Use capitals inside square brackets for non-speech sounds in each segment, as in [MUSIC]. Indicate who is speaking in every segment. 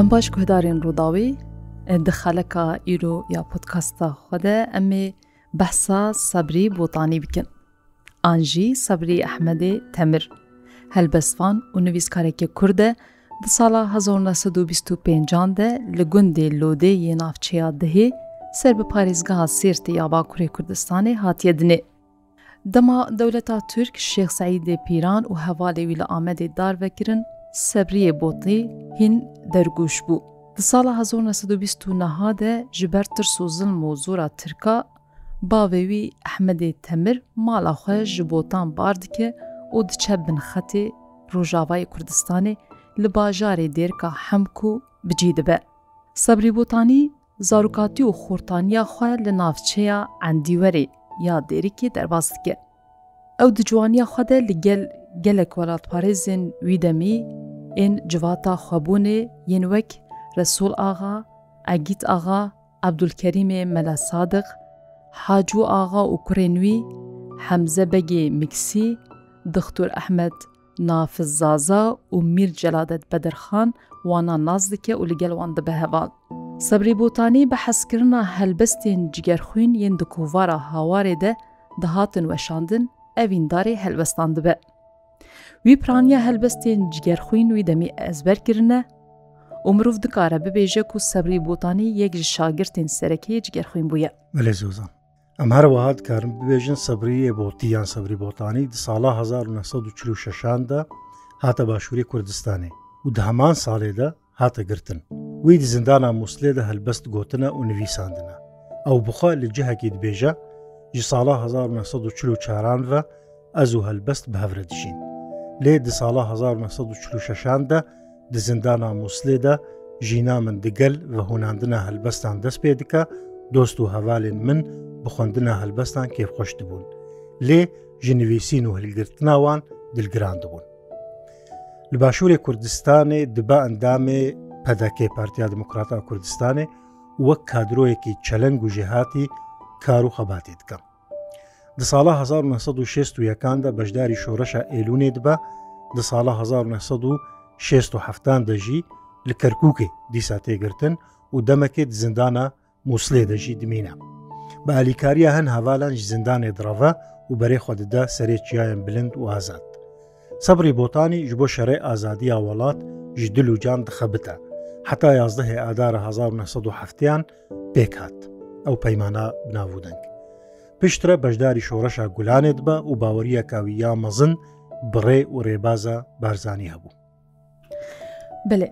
Speaker 1: Em baş guhdarên rodawî di xeleka îro ya podkasta xwe de em ê behsa sebrî botanî bikin. An jî sebrî Ehmedê temir. Helbestvan û nivîskarekê Kur de di sala 1925 de li gundê lodê yê navçeya dihê ser bi parêzgeha sêrtê yaba Kurê Kurdistanê hatiye dinê. Dema dewleta Türk Şêx Seîdê Pîran û hevalê wî li Amedê dar vekirin, sebriyê botî hin دەرگوش بوو. Di sala 1920 ji ber tirs û zilm û zora Tirka, bavê wî Ehmedê Temir mala xwe ji botan bar dike û diçe bin xetê Rojavayê Kurdistanê li bajarê dêrka hemku bicî dibe. Sebrî botanî zarokatî û xortaniya xwe li navçeya endîwerê ya dêrikê derbas dike. Ew di ciwaniya xwe de li gel gelek welatparêzên wî demî ên civata xwebûnê yên wek Resul ağa, Egît ağa, Ebdulkerîmê Mela Sadiq, Hacû ağa û kurên wî, Hemzebegê Miksî, Dixtur Ehmed Nafiz Zaza û Mir Celadet Bedirxan wana naz dike û li gel wan dibe heval. Sebrî Botanî bi heskirina helbestên cigerxwîn yên di kovara hawarê de dihatin weşandin evîndarê helbestan dibe. وی پرانیا هەلبەستێن جگەرخوین وی دەمی ئەزبەرکردە و مرۆڤ دکارە ببێژە و سەبری بۆتانی یەک ji شاگرتên سەرەکەی جگەرخوین
Speaker 2: بووە بەێ زۆزان ئەم هەر وهات کارم ببێژن سەبریە بۆتییان سەبری بۆتانی دی ساڵا 1940دا هاتە باشووری کوردستانی و دەمان ساڵێدا هاتە گرتن وی دی زندانا مووسلێدا هەلبەست گوتنە و نویساندنە ئەو بخوا لە جەهەکی دبێژە ji ساڵا 1940 چارانە ئەز و هەلبەست بەهورە دژین لێ دە ساڵە 1946دا دزندانا مووسێدا ژینا من دگەل بە هووناندنە هەلبەستان دەست پێ دکە دۆست و هەوالێن من بخۆندنە هەلبەستان کێفخۆش دەبوون لێ ژنویسین و هەلگرتناوان دلگران دەبوون li başûrê Kurdistanê dibe endamê pedekê Partiya Demokrata Kurdistanê wek kadroyekî çeleng û jêhatî kar û xebatê dikin. دە ساڵە 1960یەکاندا بەشداری شۆڕەشە ئێلونێت بە دە ساڵە 1960 دەژی لە کەرکووکی دیسا تێگرتن و دەمەکێت زیندانە مووسێ دەژی دمینە. بە ئەلیکاریە هەن هەوالانج زیندانێ درڕەوە و بەرێ خوددا سەرێکیایەن بلند و ئازاد. سەبری بۆتانی ژ بۆ شەڕێ ئازادی وڵات ژ دل و جان دخەبتە حتا یازدەهێ ئادارە 1970یان پێکات ئەو پەیمانە بناودەنگ. پشترە بەشداری شۆڕەشە گولانێت بە و باوەریە کاوی یا مەزن بڕێ و ڕێبازە بارزانانی هەبوو.
Speaker 1: بلێ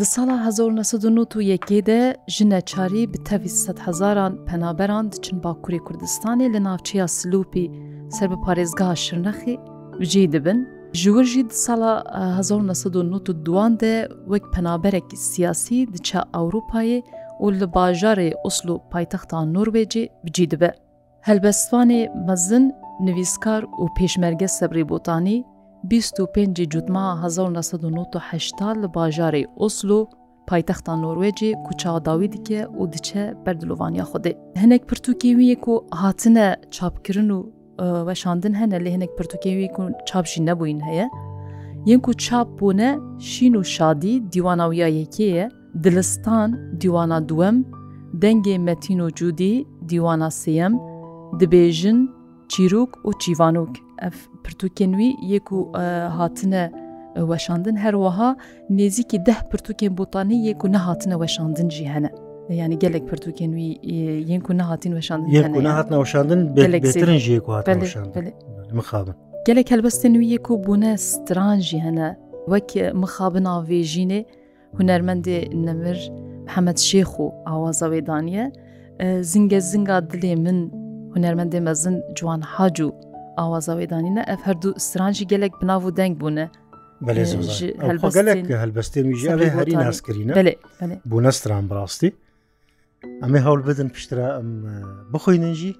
Speaker 1: Di sala 1991 de jineçarî bi tevî hezaran penaberan diçin Bakurê Kurdistanê li navçeya Silûpî ser bi parêzgaha şirnexî jî dibin. Ji wir jî di sala 1992 de wek penaberekî siyasî diçe Ewropayê û li bajarê Oslo paytexta Norwecî bicî dibe. هەلبەستوانێ مەزن نویسکار و پێشمەرگە سەبری بۆتانی 25 جوتما 1970 لە باژارەی ئۆسلو پایتەختان نۆروێجێ کوچاداوی دیکە و دچە بەردلووانیا خودێ هەنێک پرتوکیویەک و هاتنە چاپکردن و وەشاندن هەنە لە هەنێک پرتوکیوی چاپژی نەبووین هەیە یەنک و چاپ بوونە شین و شادی دیواناویایەکەیە دلستان دیوانە دووەم دەنگێ مەتین و جودی دیوانە سێم dibêjin çîrok û çîvanok ev pirtûkên wî yek û hatine weşandin her wiha nêzîkî deh pirtûkên botanî yek û nehatine weşandin jî hene. yani gelek pirtûkên wî yên ku nehatîn weşandin nehatine weşandin belektirin jî ku hat mixabin. Gelek helbestên wî yek ku bûne stran jî hene wek mixabin avêjînê hunermendê nemir Hemed Şêx û awaza wêdaniye, zingez zinga dilê min هوەرمەندێ مەزن جوان حاج و ئاوازاوێدانینە ئەف هەردوو سرانجی گەلێک بناو و دەنگ
Speaker 2: بوونە گەلێک هەلبەستێمیژیاێ هەری ناسکرینە بوونە ستران بڕاستی ئەمێ هەوڵ بدن پشترا ئەم بخۆینەنجی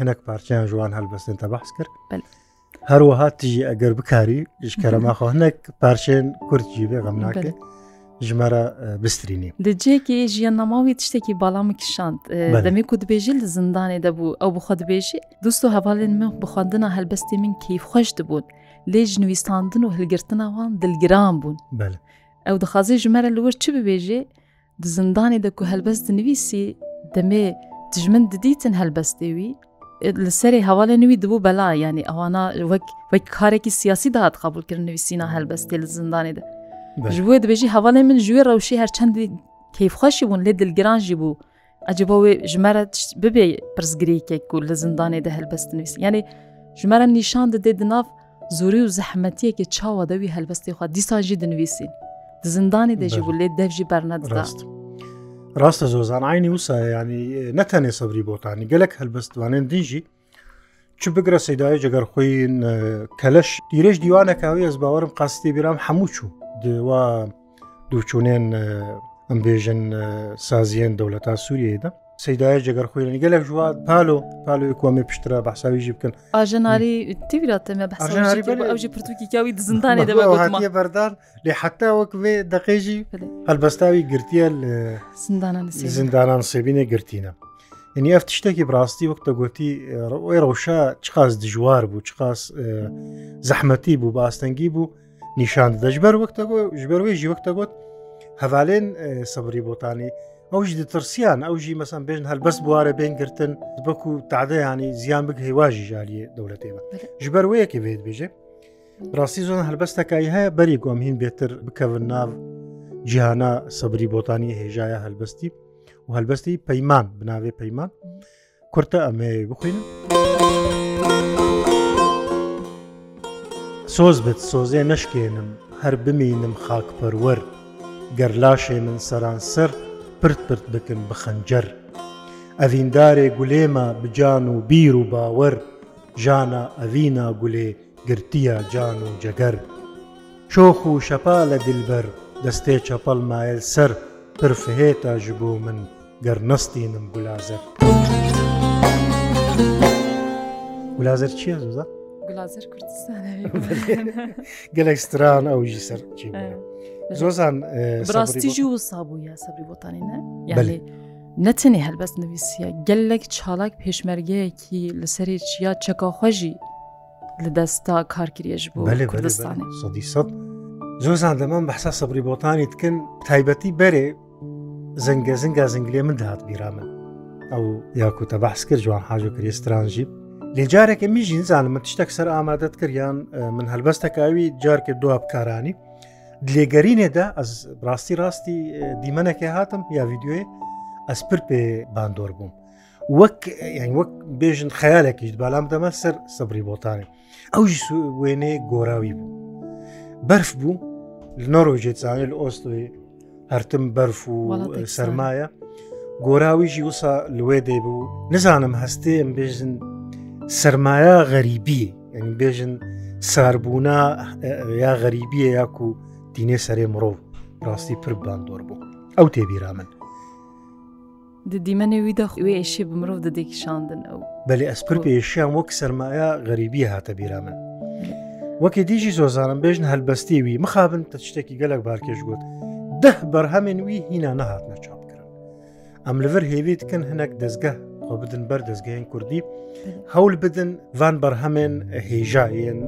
Speaker 2: هەنک پارچیان جوان هەلبەستێن تە بەحس کرد هەروەها تژی ئەگەر بکاری ژکەرەماخۆ هەنێک پارچێن کورتجی بێ غەم ناکرێت ژمارە بسترینی
Speaker 1: دجێکی ژیان نەماوی تشتێکی باڵامی کشاند دەمێ کو دبێژی لە زندانێ دەبوو ئەو بخوا دبێژی دوست و هەواڵێن من بخواندنە هەلبەستی من کیف خۆش دەبوون لێژ نوویستاندن و هەلگرتنەوان دلگران بوون ئەو دەخوازی ژمارە لەوەر چ ببێژێ زندانێ دەکو هەلبەست نوویسی دەمێ دژمن ددیتن هەلبەستێوی li serê hevalê nivî dibû bela yanî ewana wek wek karekî siyasî dahat qabulkirin nivîsîna helbestê li zindanê de ژوێ دەبێژی هەواڵی من ژوێ ڕەوشی هەرچەندی کەیفخەشی بوون لێ دلگرانژی بوو ئەجبەوەی ژمارە ببێ پرسگریکێک و لە زندانێ دە هەلبەستنویست یعنی ژمارە نیشان دەدێ دناف زۆری و زەحمەتیەکی چاوە دەوی هەلبەستی خوا دیساژی دنویسین زندانی دەژی بوو لێ دەفژی بەرنەدەست.
Speaker 2: ڕاستە زۆزان ئاینی وسایە ینی نەتەنێ سەبری بۆتانی گەلک هەلبەستوانێن دیژی چ بگرە سەدای جگەر خۆین کەلش دیرێژ دیوانەکەوی ئەس باوەرم قاستی بیرام هەموو چوو وا دووچوونێن ئەم بێژن سازیەن دەولەتا سووریەیەدا سەداە جگەر خۆێنی گەلێک ژات پالۆ پالۆی کۆمە پشترا بەحساویژی بکەن
Speaker 1: ئاژەناری تیراتەمە ئەوژی پرتوکی کاوی دزندانی دەبێ
Speaker 2: بەردار لێ حتا وەکێ دەقێژی هەلبەستاوی گرتیە لە زندانان سێبینە گرتینە. ینی ئەف شتێکی بڕاستی وەکتە گوتی ئەوی ڕەوشە چقاس دژوار بوو چقاس زەحمەتی بوو باستەنگی بوو نیشان دەژبەر وەکتە ژبەروەی ژیوەکتە گوت هەوالێن سەبری بۆتانی ئەوش دەترسیان ئەوژی مەسم بێژن هەلبەس بوارە بێنگرتن بەک و تعدەیانی زیان بک هێواژی ژالیە دەوڵەتێمە ژبەر وەیەکی بێت بێژێ ڕاستی زۆن هەلبەستەکایی هەیە بەری گۆمهین بێتر بکەون ناو جیهانە سەبری بۆتانی هێژایە هەلبەستی و هەلبەستی پەیمان بناوێ پەیمان کورتە ئەمێ بخوێنن. سۆز بێت سۆزێ نەشکێنم هەر بمینم خاکپەروەەر گەر لاشێ من سەرانسەر پرت پرت بکن بخەنجەر ئەڤیندارێ گولێمە بجان و بیر و باوەەر ژانە ئەڤینا گولێ گرتیە جان و جەگەر شۆخ و شەپا لە دلبەر دەستێ چەپەڵ مایل سەر پرفهێتە ژ بۆ من گەر نستینم گولازەر گولازەر چییە ززە؟ گلازر کوردستان [LAUGHS] گەلێکستران ئەوژی سەر زۆزان ڕاستیژی و سابوو یا
Speaker 1: سەبری بۆتانینە یاێ نەچنێ هەلبەست نوویسیە گەلێک چالاک پێشمەرگەیەکی لەسەری چیا چەکەخۆژی لە دەستا کارگرێژ بوو کوردستانی
Speaker 2: زۆزان دەمان بەحسا سەبری بۆتانی تکن تایبەتی بەرێ زەنگە زنگا زنگلێ من داهات بیرا من ئەو یاکوتە بەحس کرد جوان حاج و کرێسترانژیب لێجارێکە میژی نزانمە تشتێک سەر ئامادەت کردیان من هەلبەستەکاوی جار کرد دووە بکارانی لێگەرینێدا ئەس ڕاستی ڕاستی دیمەنەکە هاتم یا یددیوێ ئەسپر پێ باندۆر بووم وەک وەک بێژن خەیالێکیش بالام دەمە سەر سەبری بۆتانێ ئەوژ وێنێ گۆراوی بوو بەرف بوو نۆڕۆژێ چاوێ لە ئۆستۆی هەرتم بەرف و سەرمایە گۆراویژی وسا لێ دەی بوو نزانم هەستێ ئەم بێژن سرمایە غەریبی ینی بێژن ساربوونا یا غەریبیە یاکو دینێ سەرێ مرۆڤ ڕاستی پر باندۆر بوو ئەو تێبیرا من
Speaker 1: دیمەێوی دەخوێ ئێشی بمرۆڤ دەدێکی شاندن ئەو
Speaker 2: بەێ ئەسپر پێشیان وەک سرمایە غەریبی هاتە بیرا من وەکی دیژی زۆزانم بێژن هەلبەستیوی مخابن تە شتێکی گەلک بارکێش گوت ده بەرهەمێن وی هینا نەهات نەچاپکردن ئەم لەڤەر هێویتکن هەنەک دەستگە خۆ بدن بەردەستگەیان کوردی هەول بدن ڤان بەرهەمێن هێژایەن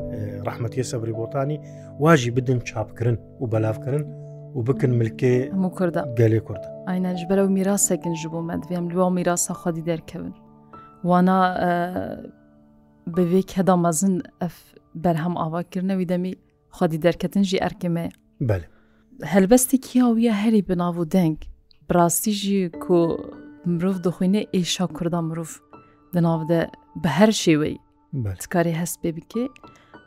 Speaker 2: ڕحمەتی سەبری بۆتانی واژی بدن چاپکردن و بەلاافکردن و بکن ملکێ کوردە گەلێ کوردە
Speaker 1: ئاینەش بەرەو میراسێکن ژ بۆ مەدوێم لەوە میراسە خودی دەرکەون وانا بەوێ کەدا مەزن ئەف بەرهەم ئاواکردنەوی دەمی خودی دەرکەتن ژی ئەرکمێ بەێ هەلبەستی کیاویە هەری بناو و دەنگ براستیژی کو مرۆڤ دەخوێنێ ئێشا کووردا مرۆڤ دەناودە بە هەر شێوەی کاری هەست پێ بکێ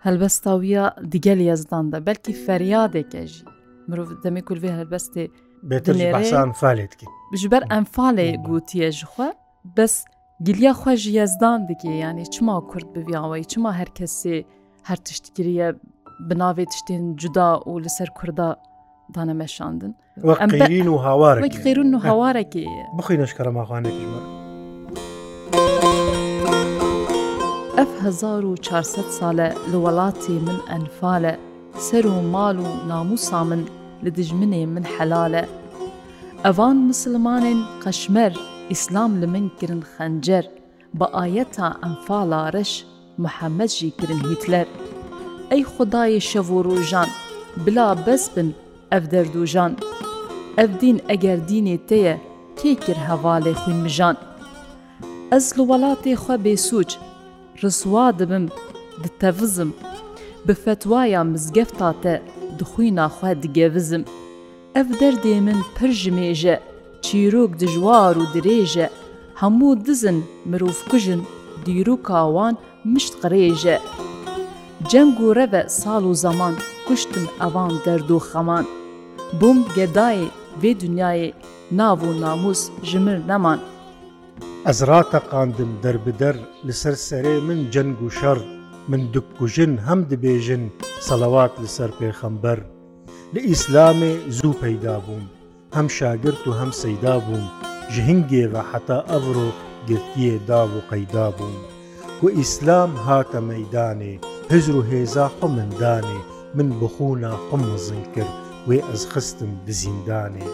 Speaker 1: هەلبەستاویە دیگەل یەزداندا بەلکی فەریادێکەژی مرۆڤ دەمێ
Speaker 2: کولێ هەلبەستێ بێتسانفالێتکی ژبەر
Speaker 1: ئەمفالێ گوتیە ژخوا بەس گلیا خوۆژ یەزدان دیگێ ینی چما کورد بڤیاوەی چما هەرکەسێ هەر تشتگیریە بناوێت تشتێن جودا و لەسەر کووردا دانەمەشاندن وەقین و هاوارێک خێرون و
Speaker 2: هاوارێکی بخینە شکرە ماخواانێکیمە ئەف 1400
Speaker 1: ساڵە لە وڵاتی من ئەنفالە سەر و ماڵ و ناموسا من لە دژمنێ من حەلالە ئەوان مسلمانên قەشمەر ئیسلام لە من کرن خەنجەر بە ئاەتا ئەنفاڵا ڕش محەممەجی کرن هیتلەر ئەی خدای شەڤۆ ڕۆژان بلا بەس بن ئەف دەردوژان ئەف دین ئەگەر دینێ تەیە کێ کرد هەواڵێ خوین مژان ئەس لە وڵاتێ خوا بێسوچ ڕسوا دبم دتەڤزم بفەتوایە مزگەفتاتە دخوی ناخوا دگەوزم ئەف دەردێ من پر ژمێژە چیرۆک دژوار و درێژە هەموو دزن مرۆڤ کوژن دیرو کاوان مشت قڕێژە جەنگ و ڕەبە ساڵ و زەمان کوشتم ئەوان دەرد و خەمان. بووم گەدایێ vê dunyayê nav û namûs ji min neman.
Speaker 2: Ez rateqandim derbider li ser serê min ceng û şer min dikujin hem dibêjin salavat li ser pêxember. Li îslamê zû peyda bûm, hem şagirt û hem seyda bûm, ji hingê ve heta evro girtiyê dav û qeyda bûm. Ku îslam hate meydanê, hizr û hêza xu min danê, min bixûna xu mezin kir. وێ ئەس خستم بزیندانێ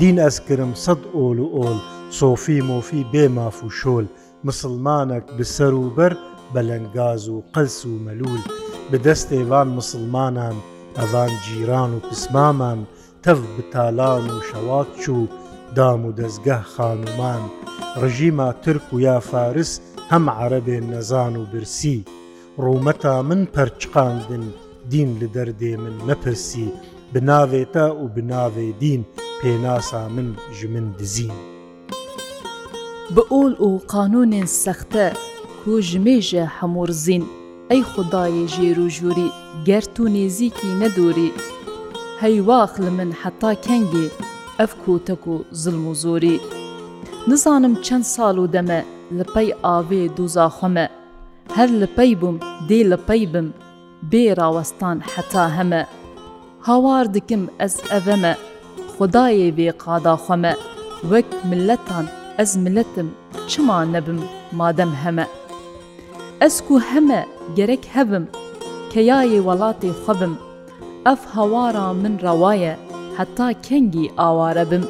Speaker 2: دین ئەسکرم سەد ئۆل و ئۆل سۆفی مۆفی بێماف و شۆل مسلمانك بسروبر بەلەنگاز و قەلس و مەلول بەدەستێوان مسلمانان ئەوان جیران و پسمامان تەف بتالان و شەوات چوو دام و دەستگەه خانومان ڕژیما ترک و یا فارس هەم عەرەبێ نەزان و برسی ڕوومەتا من پەرچقاندن دین لە دەردێ من نەپرسی بناوێتە و بناوێ دین پێناسا من ژ من دزین
Speaker 1: بە ئۆل و قانونێن سەختە کو ژمێژە هەمۆرزین ئەی خدایە ژێر و ژووری گەرت و نێزیکی نەدوری هەیواخ لە من حتا کەنگێ ئەف کۆتەک و زلم و زۆری نزانم چەند ساڵ و دەمە لە پەی ئاوێ دوزاخەمە هەر لە پەی بووم دێ لە پەی بم بێ ڕاوەستان حتا هەمە هاوار dikim ez ev me Xdayê vê qada xwe me wek milletan ez milletim çima nebim madem heme Ez ku heme gerek hevim keyayê welatê xwebim Ev hawara min rewaye heta kengî aware bim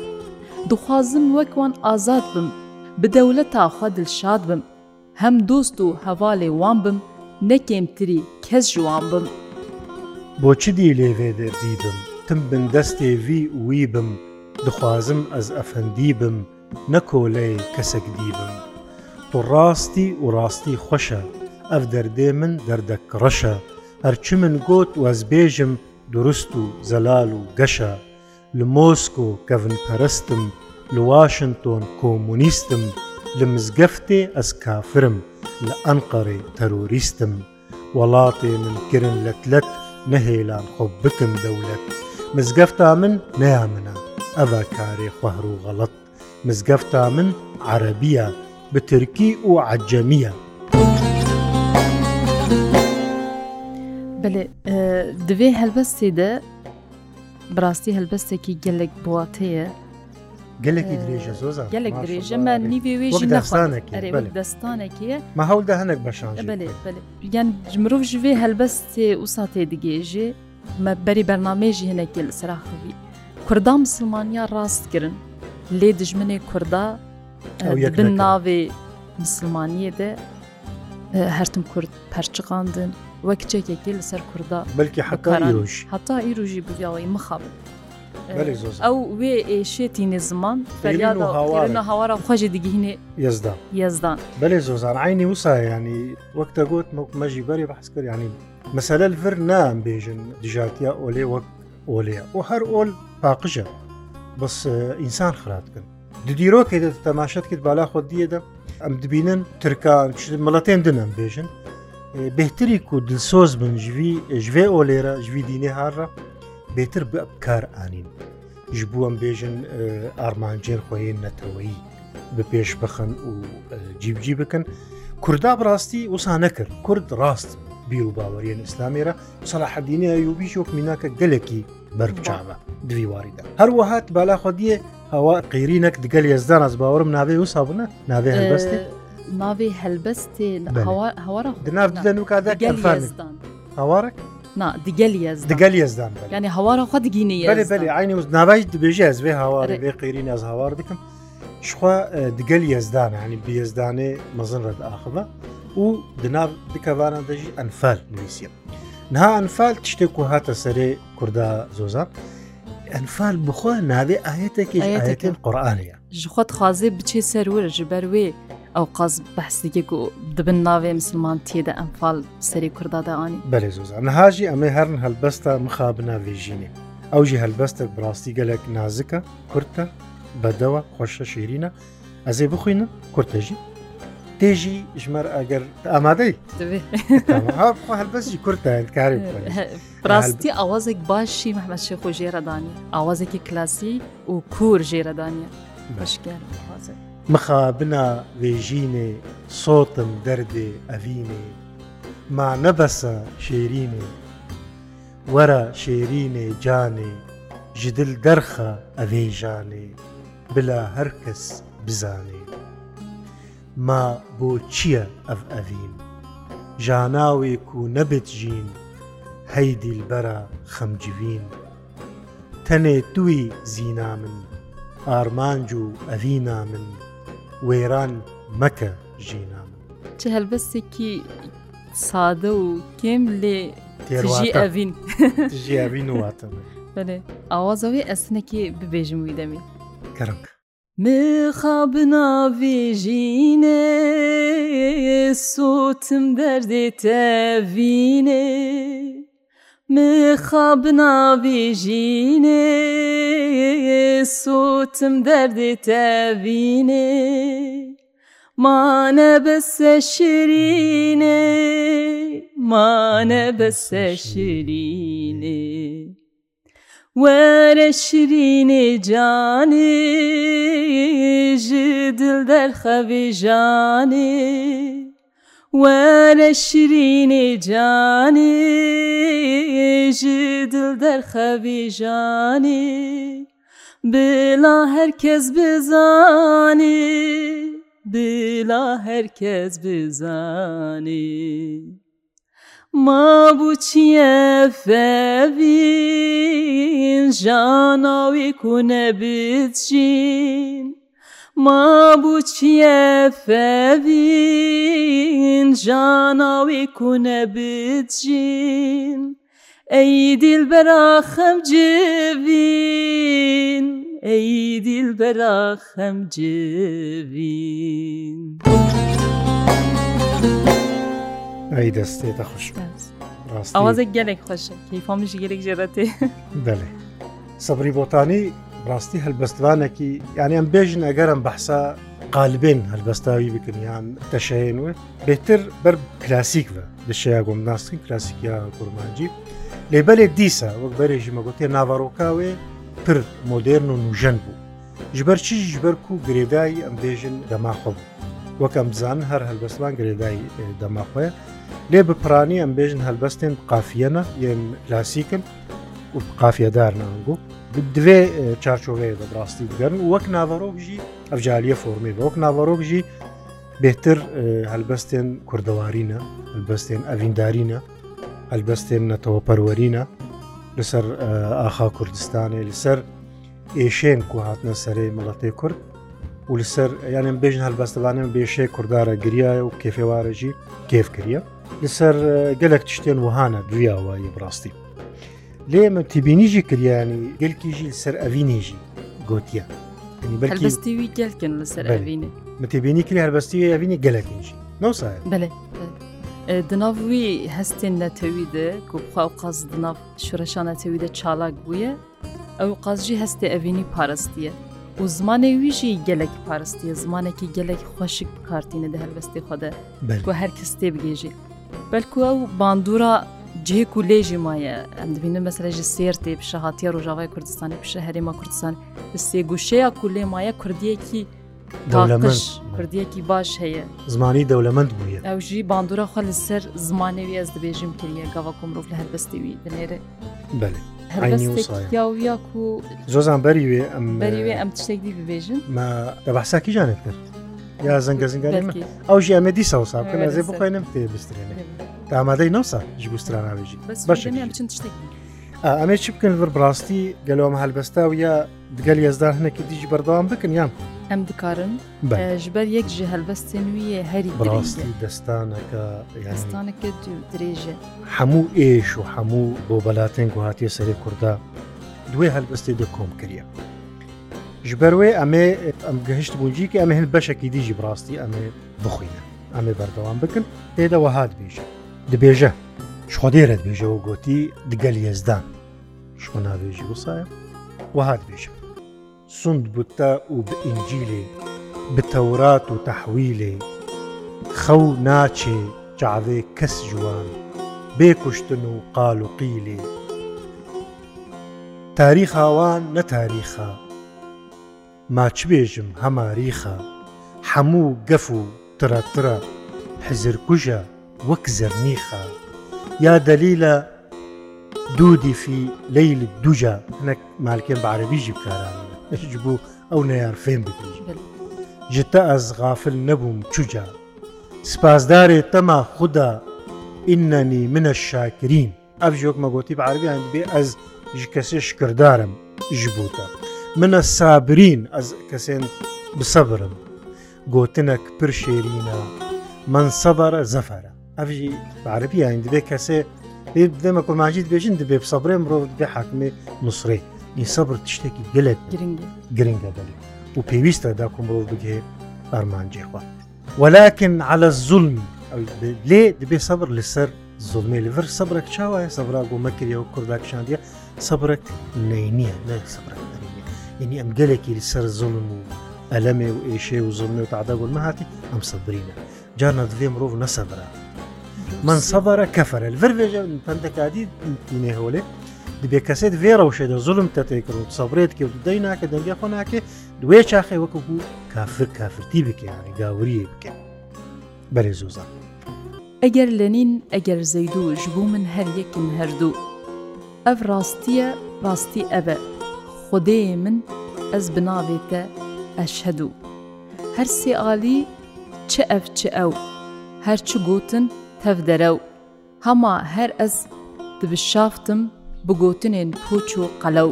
Speaker 1: dixwazim wek wan azad bim bi dewleta xwe dilşad bim hem dost û hevalê wan bim nekêm tirî kes ji wan bim.
Speaker 2: بۆچی دی لێوێ دەردی بم تم بن دەستێوی وی بم دخوازم ئەز ئەفەندی بم نەکۆلەی کەسەک دی بم تو ڕاستی و ڕاستی خۆشە ئەف دەردێ من دەردەک ڕەشە هەرچی من گوت وەزبێژم دروست و زەلال و گەشە لە مۆسکۆ کەڤن پەرستم لە واشنتۆن کۆمونیستم لە مزگەفتێ ئەس کافرم لە ئەنقەڕێ تەروریستم وڵاتێ من کرن لەتلەت نەهێلان خۆ بکم دەولەت مزگەفتا من نەیامنە ئەڤە کارێ خوهر و غەڵت مزگەفتا من عەربیە بترکی و عجەمیە بەێ
Speaker 1: دەوێ هەلبەستێ دە براستی هەلبەستێکی گەلێک بڵاتەیە
Speaker 2: گەلێکی درێژە زۆز گەلێک درێژە من نیێژی دەستانێکە مە هەولدا هەنێک
Speaker 1: بەشان یان مرۆڤ ژێ هەلبەستێ وساتێ دیگێژێ مە بەری بەرنمێژی هەنێکی لە سەراخوی کوردان مسلمانیا ڕاستگرن لێ دژمنێ کووردا بن ناوێ مسلمانیە دە هەرتم کورد پەرچقاندن وەک کچێکێکی لەسەر کووردا بلکی
Speaker 2: حتا
Speaker 1: ئیروژی حتا ئیروژی بگەڵی مخابن ئەو وێ ئێشێتی نێزمان فەریادە هاوارە خۆشی دیگەینێ
Speaker 2: یزدان
Speaker 1: یزدان
Speaker 2: بەێ زۆزان عینی وسایانی وەکتە گوت مەژی بەری بەحسکردیانی مەسەلە فر نامبێژن دژاتیا ئۆلێ وەک ئۆلەیە و هەر ئۆل پاقژە بەس ئینسان خراتکن دیدیرۆکێ دێت تەماشت کرد بالا خۆ دیەدە ئەم دبینن ترکان مڵەتێن دنم بێژن بهتری و دلسۆز بن ژوی ژێ ئۆلێرە ژوی دینێ هاڕە بێتر بکار ئانین ژ بووم بێژن ئارمانجێر خۆیان نەتەوەی بە پێش بخەن و جیبجی بکەن کووردا بڕاستی وسانە کرد کورد ڕاست بیر و باوەریان ئسلامێرە سەلاحدینە یوبی شۆک میناکە گەلێکی بەرچاوە دویواریدا هەروەهات بالاخۆدیە ئەوە قیری نەک دگەل ێزدان ئەس باوەرم ناوێ و سابنە ناوێ هەبستی ناوێ
Speaker 1: هەلبەستێ هەوارە دناو دەن
Speaker 2: و کادەگەلفان هەوارەك دگەل ێزدان
Speaker 1: ینی هەوارە خوا
Speaker 2: دگینی عینی ناوای دبێژێ ئەزێ هاوارە بێ قیرین ئەز هاوار دکم شخوا دگەل ێزدان هەنی بێزدانێ مەزن ڕێت ئاخەوە و دناب دکەوانە دەژی ئەنفال نوویسیە نها ئەنفال تشتێک و هاتە سەرێ کووردا زۆزان. ئەنفال بخوا ناوێ ئاەتێکی ئاەتێن قڕانەیە
Speaker 1: ژخوات خوازێ بچێ سەرورە ژ بەروێ ئەو قاز بەس دیگەک و دبن ناوێ مسلمان تێدە ئەمفال سەری کورداداانی
Speaker 2: بەێ زۆزان نەهاژی ئەمە هەرن هەلبەستە مخابنا وێژینێ ئەوژی هەلبەستە بڕاستی گەلێک نازکە کورتە بەدەوە خۆشە شیرینە ئەزێ بخوینە کورتەژی تێژی ژمەر ئەگەر ئامادەی هەلبەستی کورتە کاری [LAUGHS]
Speaker 1: ڕاستی ئاوازێک باشی مەحمەشی خۆ ژێرەدانی ئاوازێکی کلاسی و کور ژێرەدانە بەشگەر ئاوازێک
Speaker 2: مخابنا وێژینێ سۆتم دەردێ ئەڤینێ ما نەبەسە شێرینێ وەرە شێرینێ جانێ ji dil derxa evê janê bila her kes bizanê Ma بۆ çiye ev evîn Jana wê ku nebit jîn hey dîlbera xemcivîn Tenê tuî zîna min armanc û evîna min وێران مەکە ژینا
Speaker 1: چه هەلبەستێکی سادە و کێم لێ ئەڤین
Speaker 2: [LAUGHS] ژیاوین واتە
Speaker 1: بەێ ئاوازەوەی ئەسنەکی ببێژم وی دەمی
Speaker 2: کەرک
Speaker 1: مخاب navêjîne sotim derdê tevîne mixab navêjînê sotim derdê tevînê Mane bese şirînê Mane bese şirînê Were şirînê canê ji dil derxevê janê وەرە شرینی جانی ژی دڵ دەرخەوی ژانی بلا هەرکەس بزانی بلا هەرکەس بزانی مابوو چیە فەوین ژاناوی کوونە بچین ما بچیە فەوین ژاناوی کوونە بچین ئەی دیل بەرا خەمجیین ئەی دیل بەرا خەمجیین
Speaker 2: ئەی دەستێتە خوش
Speaker 1: ئەوازە گەلێک خۆشە کەیفامیش گەلێک جێرەێ دەێ
Speaker 2: سەبری بۆتانی ڕاستی هەلبەستوانێکی یانیان بێژن ئەگەرم بەحسا قالبێن هەلبەستاوی بکن یان تەشەێن وێ بێتر بەر کلاسیک بە دشەیە گۆمناستین کلاسیکیا کوورمانجی لێبەلێ دیسە وەک بەرێژی مەگوتێ ناوەڕۆکاوێ پر مۆدررن و نوژەن بوو ژبەر چی ژبەر و گرێدایی ئەم بێژن دەماخۆ بوو وەکەم بزان هەر هەلبەستوان گرێدایی دەماخۆە لێ بپرانی ئەم بێژن هەلبەستێن قافیەنە یەن لاسیکن قافیەدار نانگو دوێ چارچۆغەیە دە ڕاستی بگەن وەک ناوەڕۆکژی ئەفجالیە فۆمی وەک ناوەڕۆکژی بهتر هەلبەستێن کوردەوارینە هەلبەستێن ئەڤیندارینە هەلبەستێن نەتەوە پەروەرینە لەسەر ئاخا کوردستانی لەسەر ئێشێن کو هاتنە سەرەی مڵەتی کورد و لەسەر یانم بێژن هەلبەستەوانم بێشێ کوردارە گریایە و کێفێوارەژی کێفکریە لەسەر گەلک تشتێن وهانە دویاوە یبڕاستی لێمە تبینیژی کریانی گەلکیژی سەر ئەڤینێژی گوتیە
Speaker 1: بەستیوی گەلکن لەسەر ئەینێ متێبینی
Speaker 2: کری هەربەستی ئەینی گەلکینجی نوسا بڵێ
Speaker 1: دناوی هەستێن نەتەویدە گوخوا و قاز دناو شورەشان نەتەویدە چالاک بووە ئەو قازژی هەستێ ئەوینی پارستیە و زمانی ویژی گەلێک پارستیە زمانێکی گەلێک خۆشک بکارتینە دە هەربەستی خۆدە بەکو هەر کەس تێبگێژی بەلکو ئەو باندورا جهێک و لێژی مایە ئەم دەبینە مەسرەژی سێر تێ پیشە هااتە ڕۆژاوای کوردستانی پیشە هەرێمە کوردستان سێگوشەیە کولێ مایە کوردیەکی دەش کوردیەکی باش هەیە
Speaker 2: زمانی دەولەمەند بووە ئەوژی
Speaker 1: باندورە خۆ لەسەر زمانەوی ئەس دەبێژیم کردە گەڵە کۆمرۆڤ لە هەربەستیوی دەنێرە بەێ
Speaker 2: زۆزان بەریوێ ئەم
Speaker 1: ئەم تشتێکی ببێژن
Speaker 2: دەبحساکی جانێت کرد یا زەنگە زنگانی ئەو ژیامێ دیسە و ساکە لەزێ بخێنم پێ بسترێنێ ئامادەی نوسا
Speaker 1: ژگوستراناوێژی بەش
Speaker 2: ئەمێ چی بکەن بەر بڕاستی گەلەوەم هەلبەستا و یا دگەل ێزدار هەنێکی دیژی بەردەوام بکەن یان
Speaker 1: ئەم دکارن ژبەر یەک ژ هەلبەستێن ویە
Speaker 2: هەری بڕاستی دەستانەکە دەستانەکە درێژە هەموو ئێش و هەموو بۆ بەلاتێن گوهاتیە سەری کووردا دوێ هەلبەستی دە کۆم کردە. ji ber wê em ê em gihişt bûncî ki em ê hin beşekî dijî rastî em ê bixwîne em ê berdewan bikin têde we hat bêje dibêje Şxwadê redbêje û gotî digel yezdan Şxu navêjî wisaya we hat bêje Sund bûta û bi incîlê bi tewrat û tehwîlê xew naçê çavê kes ciwan bê kuştin û qalûqîlê تاریخ ئاوان نەتاریخە ماچبێژم هەماریخە هەموو گەف و ترەترە حزرکوژە وەک زەرنیخە یا دەلیلە دوودیفی لەیل دوژە هەنک مالکێن بە عربیژی بکارانە نەچ بوو ئەو نەیار فێن بکەیت جتە ئەس غافل نەبووم چوجا سپاسدارێ تەما خوددا ئینەنی منە شاکرین ئەف ژۆک مەگوتی بە عربیان بێ ئەس ژ کەسێ شکردارم ژ بووتە. منە سابرین ئەس کەسێن بسەبرم گوتنەك پر شێرینە من سەبارە زەفەرە ئەفژی بەعربی یان دەبێ کەسێ دێمە کۆماجید بێژین دەبێ سەبرێ مرۆڤ بێ حکمێ نووسڕی این سەبر تشتێکی گەلێت گرنگە دەێت و پێویستە دا کۆمرۆڤ بگێ ئەرمانجێخوا وەلاکن على زولمی لێ دەبێ سەبر لەسەر زڵمی لەڤر سەبرێک چاوایە سەبرا بۆ مەکرەوە کورداکشاندیە سەبرێک نینیە لە سەبرێک ینی ئەم گەلێکی سەر زڵم و ئەلەمێ و ئێشێ و زڵمێ و تعداگوون مەهاتی ئەم سەبرینە جا نەدوێ مرۆڤ نەسەبرا من سەبارە کەفرە لەڤەر بێژە پندەکادی تینێهۆلێ دبێ کەسێت وێرە وشێدە زلم تەتێکر و سەبرێت کە دەی ناکە دەنگی خۆ ناکێ دوێ چاخێ وەکو بوو کافر کافرتی بکەیانی گاوریە بکەن بەێ زۆزان
Speaker 1: ئەگەر لەنین ئەگەر زەید و ژبوو من هەر یەکم هەردوو ئەف ڕاستیە ڕاستی ئەبە خودەیە من ئەس بناوێتە ئەشهدو هەر سێعالی چه ئەف چه ئەو هەرچی گوتن تەف دەرەو هەما هەر ئەس دبشافتم بگوتنên پوچ و قەلەو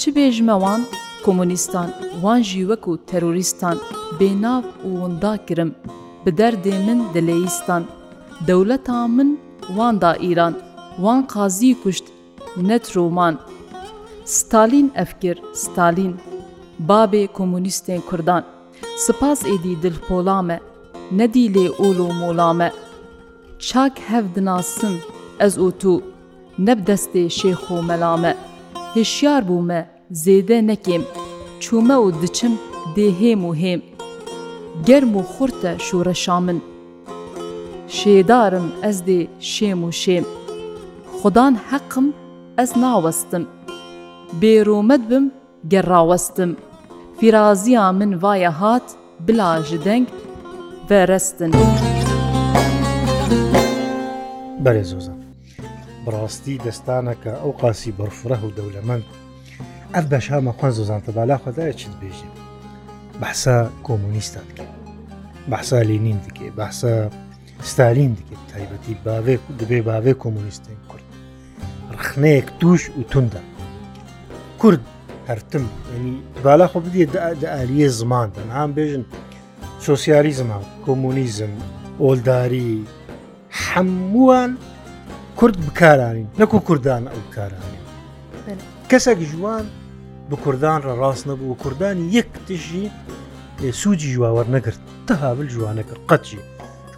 Speaker 1: چ بێژمەوان کۆمونیستان وان ژی وەک و تەروریستان بێناو و وندا kirim bi derdê min dilêîstan dewleta min wanda îran wan qazî kuşt net roman ستالین ئەفکر ستالین بابê komûnîstên Kurdan Spas êdî dilpola me nedî lê olo mola me Çak hev dinasin ez û tu neb destê şêxo mela me Hêşyar bû me zêde nekêm çûme û diçim dê hêm û hêm Germ û xurt te şoreşa min Şêdarim ez dê şêm û şêm Xudan heqim ez nawestim بێرۆمەد بم گەڕاوەستم فیرازیا من وایە هات بلا ji deng بەرەستن
Speaker 2: بەێ زۆزە بڕاستی دەستانەکە ئەو قاسی بەرفرە و دەولەمەند ئەف بەشامە خوۆن زۆزان تەبالا خدایە چیت بێژێ بەحسا کۆمونیستان دکێ بەحسا لینین دکێ بەحسا ستالین دکێت تایبەتی باوێ دەبێ باوێ کۆمونیستین کورد رخنەیەک توش و توندا کورد هەرتم بالا خۆ بدێت ئالیە زمان هەم بێژن سۆسیاری زمان کۆمونیزم ئۆلداری هەمووان کورد بکارانین نەکو کوردان ئەو کارانی کەسێک جوان بە کوردان ڕاست نەبوو کوردانی یەک تشی سوودی جواوەەر نەگرت تەهابل جوانە کرد قەتجی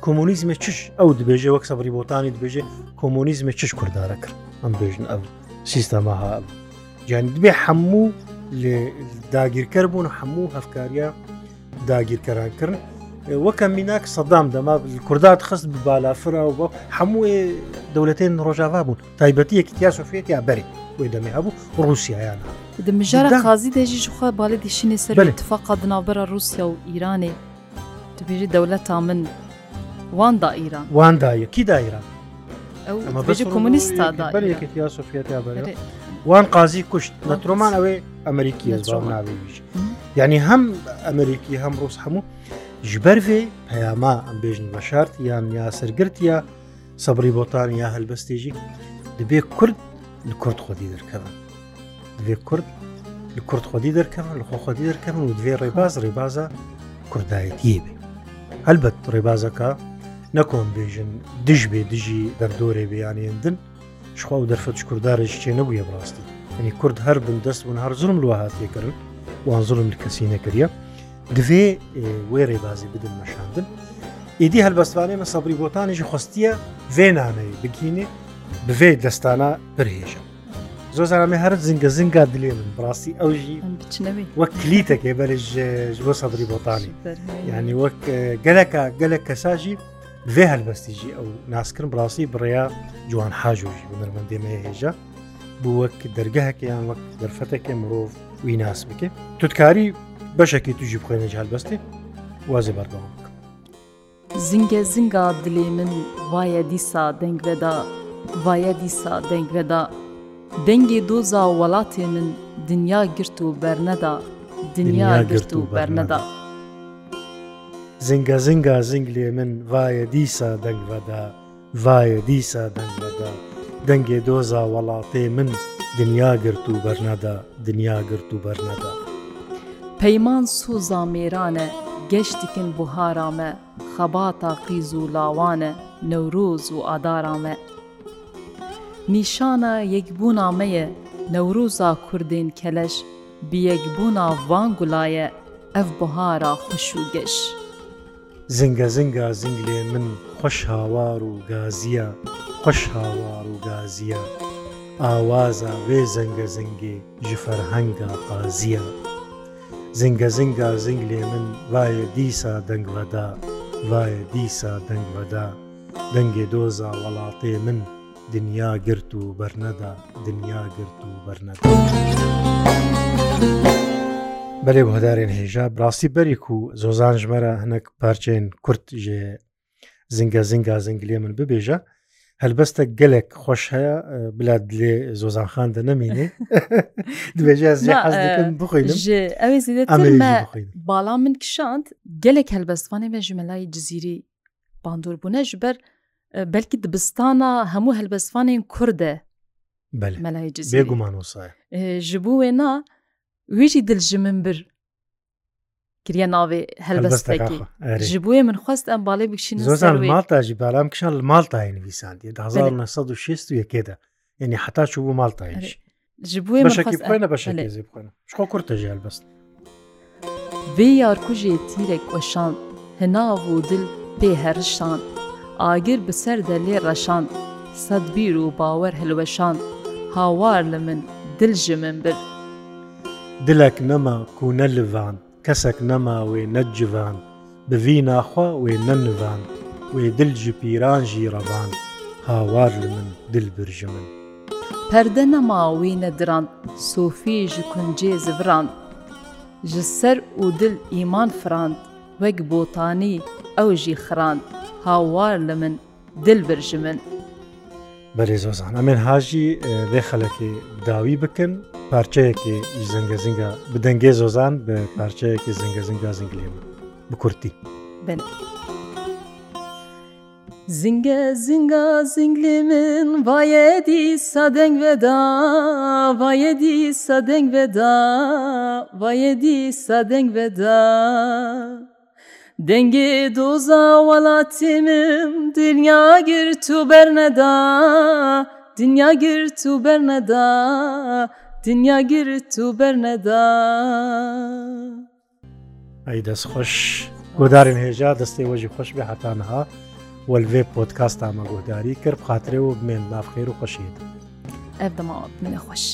Speaker 2: کۆمونیزمە چش ئەو دبێژێ وەک سەبری بۆتانی دبێژێ کۆمونیزمە چش کوردارە کرد ئەم بێژن ئەو سیستەمە هابوو گیان بێ هەموو لێ داگیرکەر بوون هەموو هەفکاریە داگیرکەرانکردن وەکە میناک سەدام دەما کوردات خست بالافرا و بە هەموو دەولەتێن ڕۆژاوا بوون تایبەتی یەکییا سوفێت یا بەری وی دەمێ هەبوو ڕوسیایان
Speaker 1: دمژارە قازی دەژی خوا باڵی دیشینێ سەر اتفاقا دنابرە رووسیا و ئیرانێ دبێژی دەولەت تا من واندا ئیران
Speaker 2: واندا یەکی دا ئیران
Speaker 1: ئەو کۆمونیستا
Speaker 2: دا یەکییا سوفێت یا بەری وان قازی کوشت لە ترۆمان ئەوەی ئەمریکی ناویش یعنی هەم ئەمریکی هەم ڕۆست هەموو ژبەرێ پەیاما ئەم بێژن بە شارت یان یا سرگرتە سەبری بۆتان یا هەلبەستێژی دەبێ کورد لە کورد خۆدی دەرکەون دەبێ کورد لە کورد خۆدی دەرکەمە لە خۆخۆدی دەرکەمن و دوێ ڕێباز ڕێبازە کوردایەتی بێ هەلبەت ڕێبازەکە نەکۆم بێژن دژ بێ دژی دەردۆرێ بیانێندن شخوا و دەرفەت کوردارێکی چێ نەبووە بڕاستی ئەنی کورد هەر بن دەست بوون هەر زرم لوە هاتێکردن وان زرم کەسی نەکردە دوێ وێ ڕێبازی بدن مەشاندن ئیدی هەلبەستوانێ مە سەبری بۆتانیشی خستیە وێ نامەیە بگینێ بێ دەستانە پرهێژە زۆزارامێ هەر زیگە زینگا دلێ من بڕاستی ئەوژی وەک کلیتەکێ بەرژ بۆ سەبری بۆتانی یعنی وەک گەلەکە گەلە کەساژی بێ هەلبەستیژی ئەو ناسکردن بڕاستی بڕێیا جوان حاجۆژی بنەرمەندێمە هێژە بوو وەک دەرگەهەکەیان وەک دەرفەتێکی مرۆڤ وی ناس بکە تتکاری بەشێکی توژی بخێنێ هەلبەستی وازە بەردەوام
Speaker 1: زینگە زینگا دلێ من وایە دیسا دەنگوەدا وایە دیسا دەنگوەدا دەنگێ دۆزا وڵاتێ من دنیا گرت و بەرنەدا دنیا گرت و بەرنەدا.
Speaker 2: زنگە زنگا زنگ لێ من وایە دیسا دەنگبەدا وایە دیسا دەنگبەدا دەنگێ دۆزا وەڵاتێ من دنیا گرت و بەرنەدا دنیا گرت و بەرنەدا
Speaker 1: پەیمان سوزا مێرانە گەشتکن بهارامە خەباتا قیز و لاوانە نەورۆز و ئادارامە نیشانە یەکبوونامەیە نەورۆزا کوردین کەلەش بیەکبوونا ڤان گوڵایە ئەف بهارا خوش و گەشت
Speaker 2: زنگە زنگە زنگ لێ من خۆش هاوار و گازیە خۆش هاوار و گازیە ئاوازە وێ زەنگە زنگێ ji فەرهەنگە قازیە زنگە زنگە زنگ لێ من وایە دیسا دەنگوەدا وایە دیسا دەنگوەدا دەنگێ دۆزا وڵاتێ من دنیا گرت و بەرنەدا دنیا گرت و بەرنەدا. بەێ هەدارێن هێژە ڕاستی بەریک و زۆزان ژمارە هەنک پارچێن کورت ژێ زنگە زنگا زنگلێ من ببێژە هەلبەستە گەلێک خۆش هەیە بلاد لێ زۆزانخان دە نەمینێ
Speaker 1: [LAUGHS] باڵام من کشاند gelek helbestvanê me ji melayê cizîrî bandor bûne ji ber belkî dibistana hemû helbestvanên Kurd e melayê cizî guman ji bo wê na ویژی دلژ من بر کریە ناوێ هەلبەستێکی ji بووە من خواست ئەم باڵێ
Speaker 2: بکشین زۆزان ماڵتاژی بالام کشان لە ماڵتای نویساندی 1960دا یعنی حتا چوو بوو ماڵتایش ji بووە بەشێنە بەشێ بخێن شخۆ کورتەژی هەلبەست vê
Speaker 1: yarkujê tîrek weşand hina û dil pê herişand agir bi ser de lê reşand sedbîr û bawer hilweşand hawar li min dil ji min bir
Speaker 2: دلک نەما کو نەلوان کەسێک نەما وێ نەجوان بڤی ناخوا وێ نەنوان وێ دلجی پیرانژی ڕەوان هاوار لە من دلبرژ من
Speaker 1: پەردە نەما وێ نەدران سۆفی ji کونجێ زڤران ji ser û dil îman firand وەک بۆتانی ئەو ژی خراند هاوار لە من دلبرژ من
Speaker 2: بەێ زۆزان ئەمێن هاژی دێ خەلەکی داوی بکن پارچەیەکی زەنگە زیگە بدەنگێ زۆزان بە پارچەیەکی زەنگە زیگا زنگلێن بکورتی بن.
Speaker 1: Zinge zinga zinglimin vayedi sadeng veda vayedi sadeng veda vayedi sadeng veda Denge doza valatimim dünya gir tu berneda dünya gir tu berneda دنیا گرت و بەرنەدا
Speaker 2: ئەی دەست خۆش گۆدارن هێژا دەستی وەژی خۆش بێ حتانها وەلێ پۆتکاست ئامەگۆداری کرد خاترێ و بمێن نافخێر و خۆشید
Speaker 1: ئەف دەماوە منە خۆش.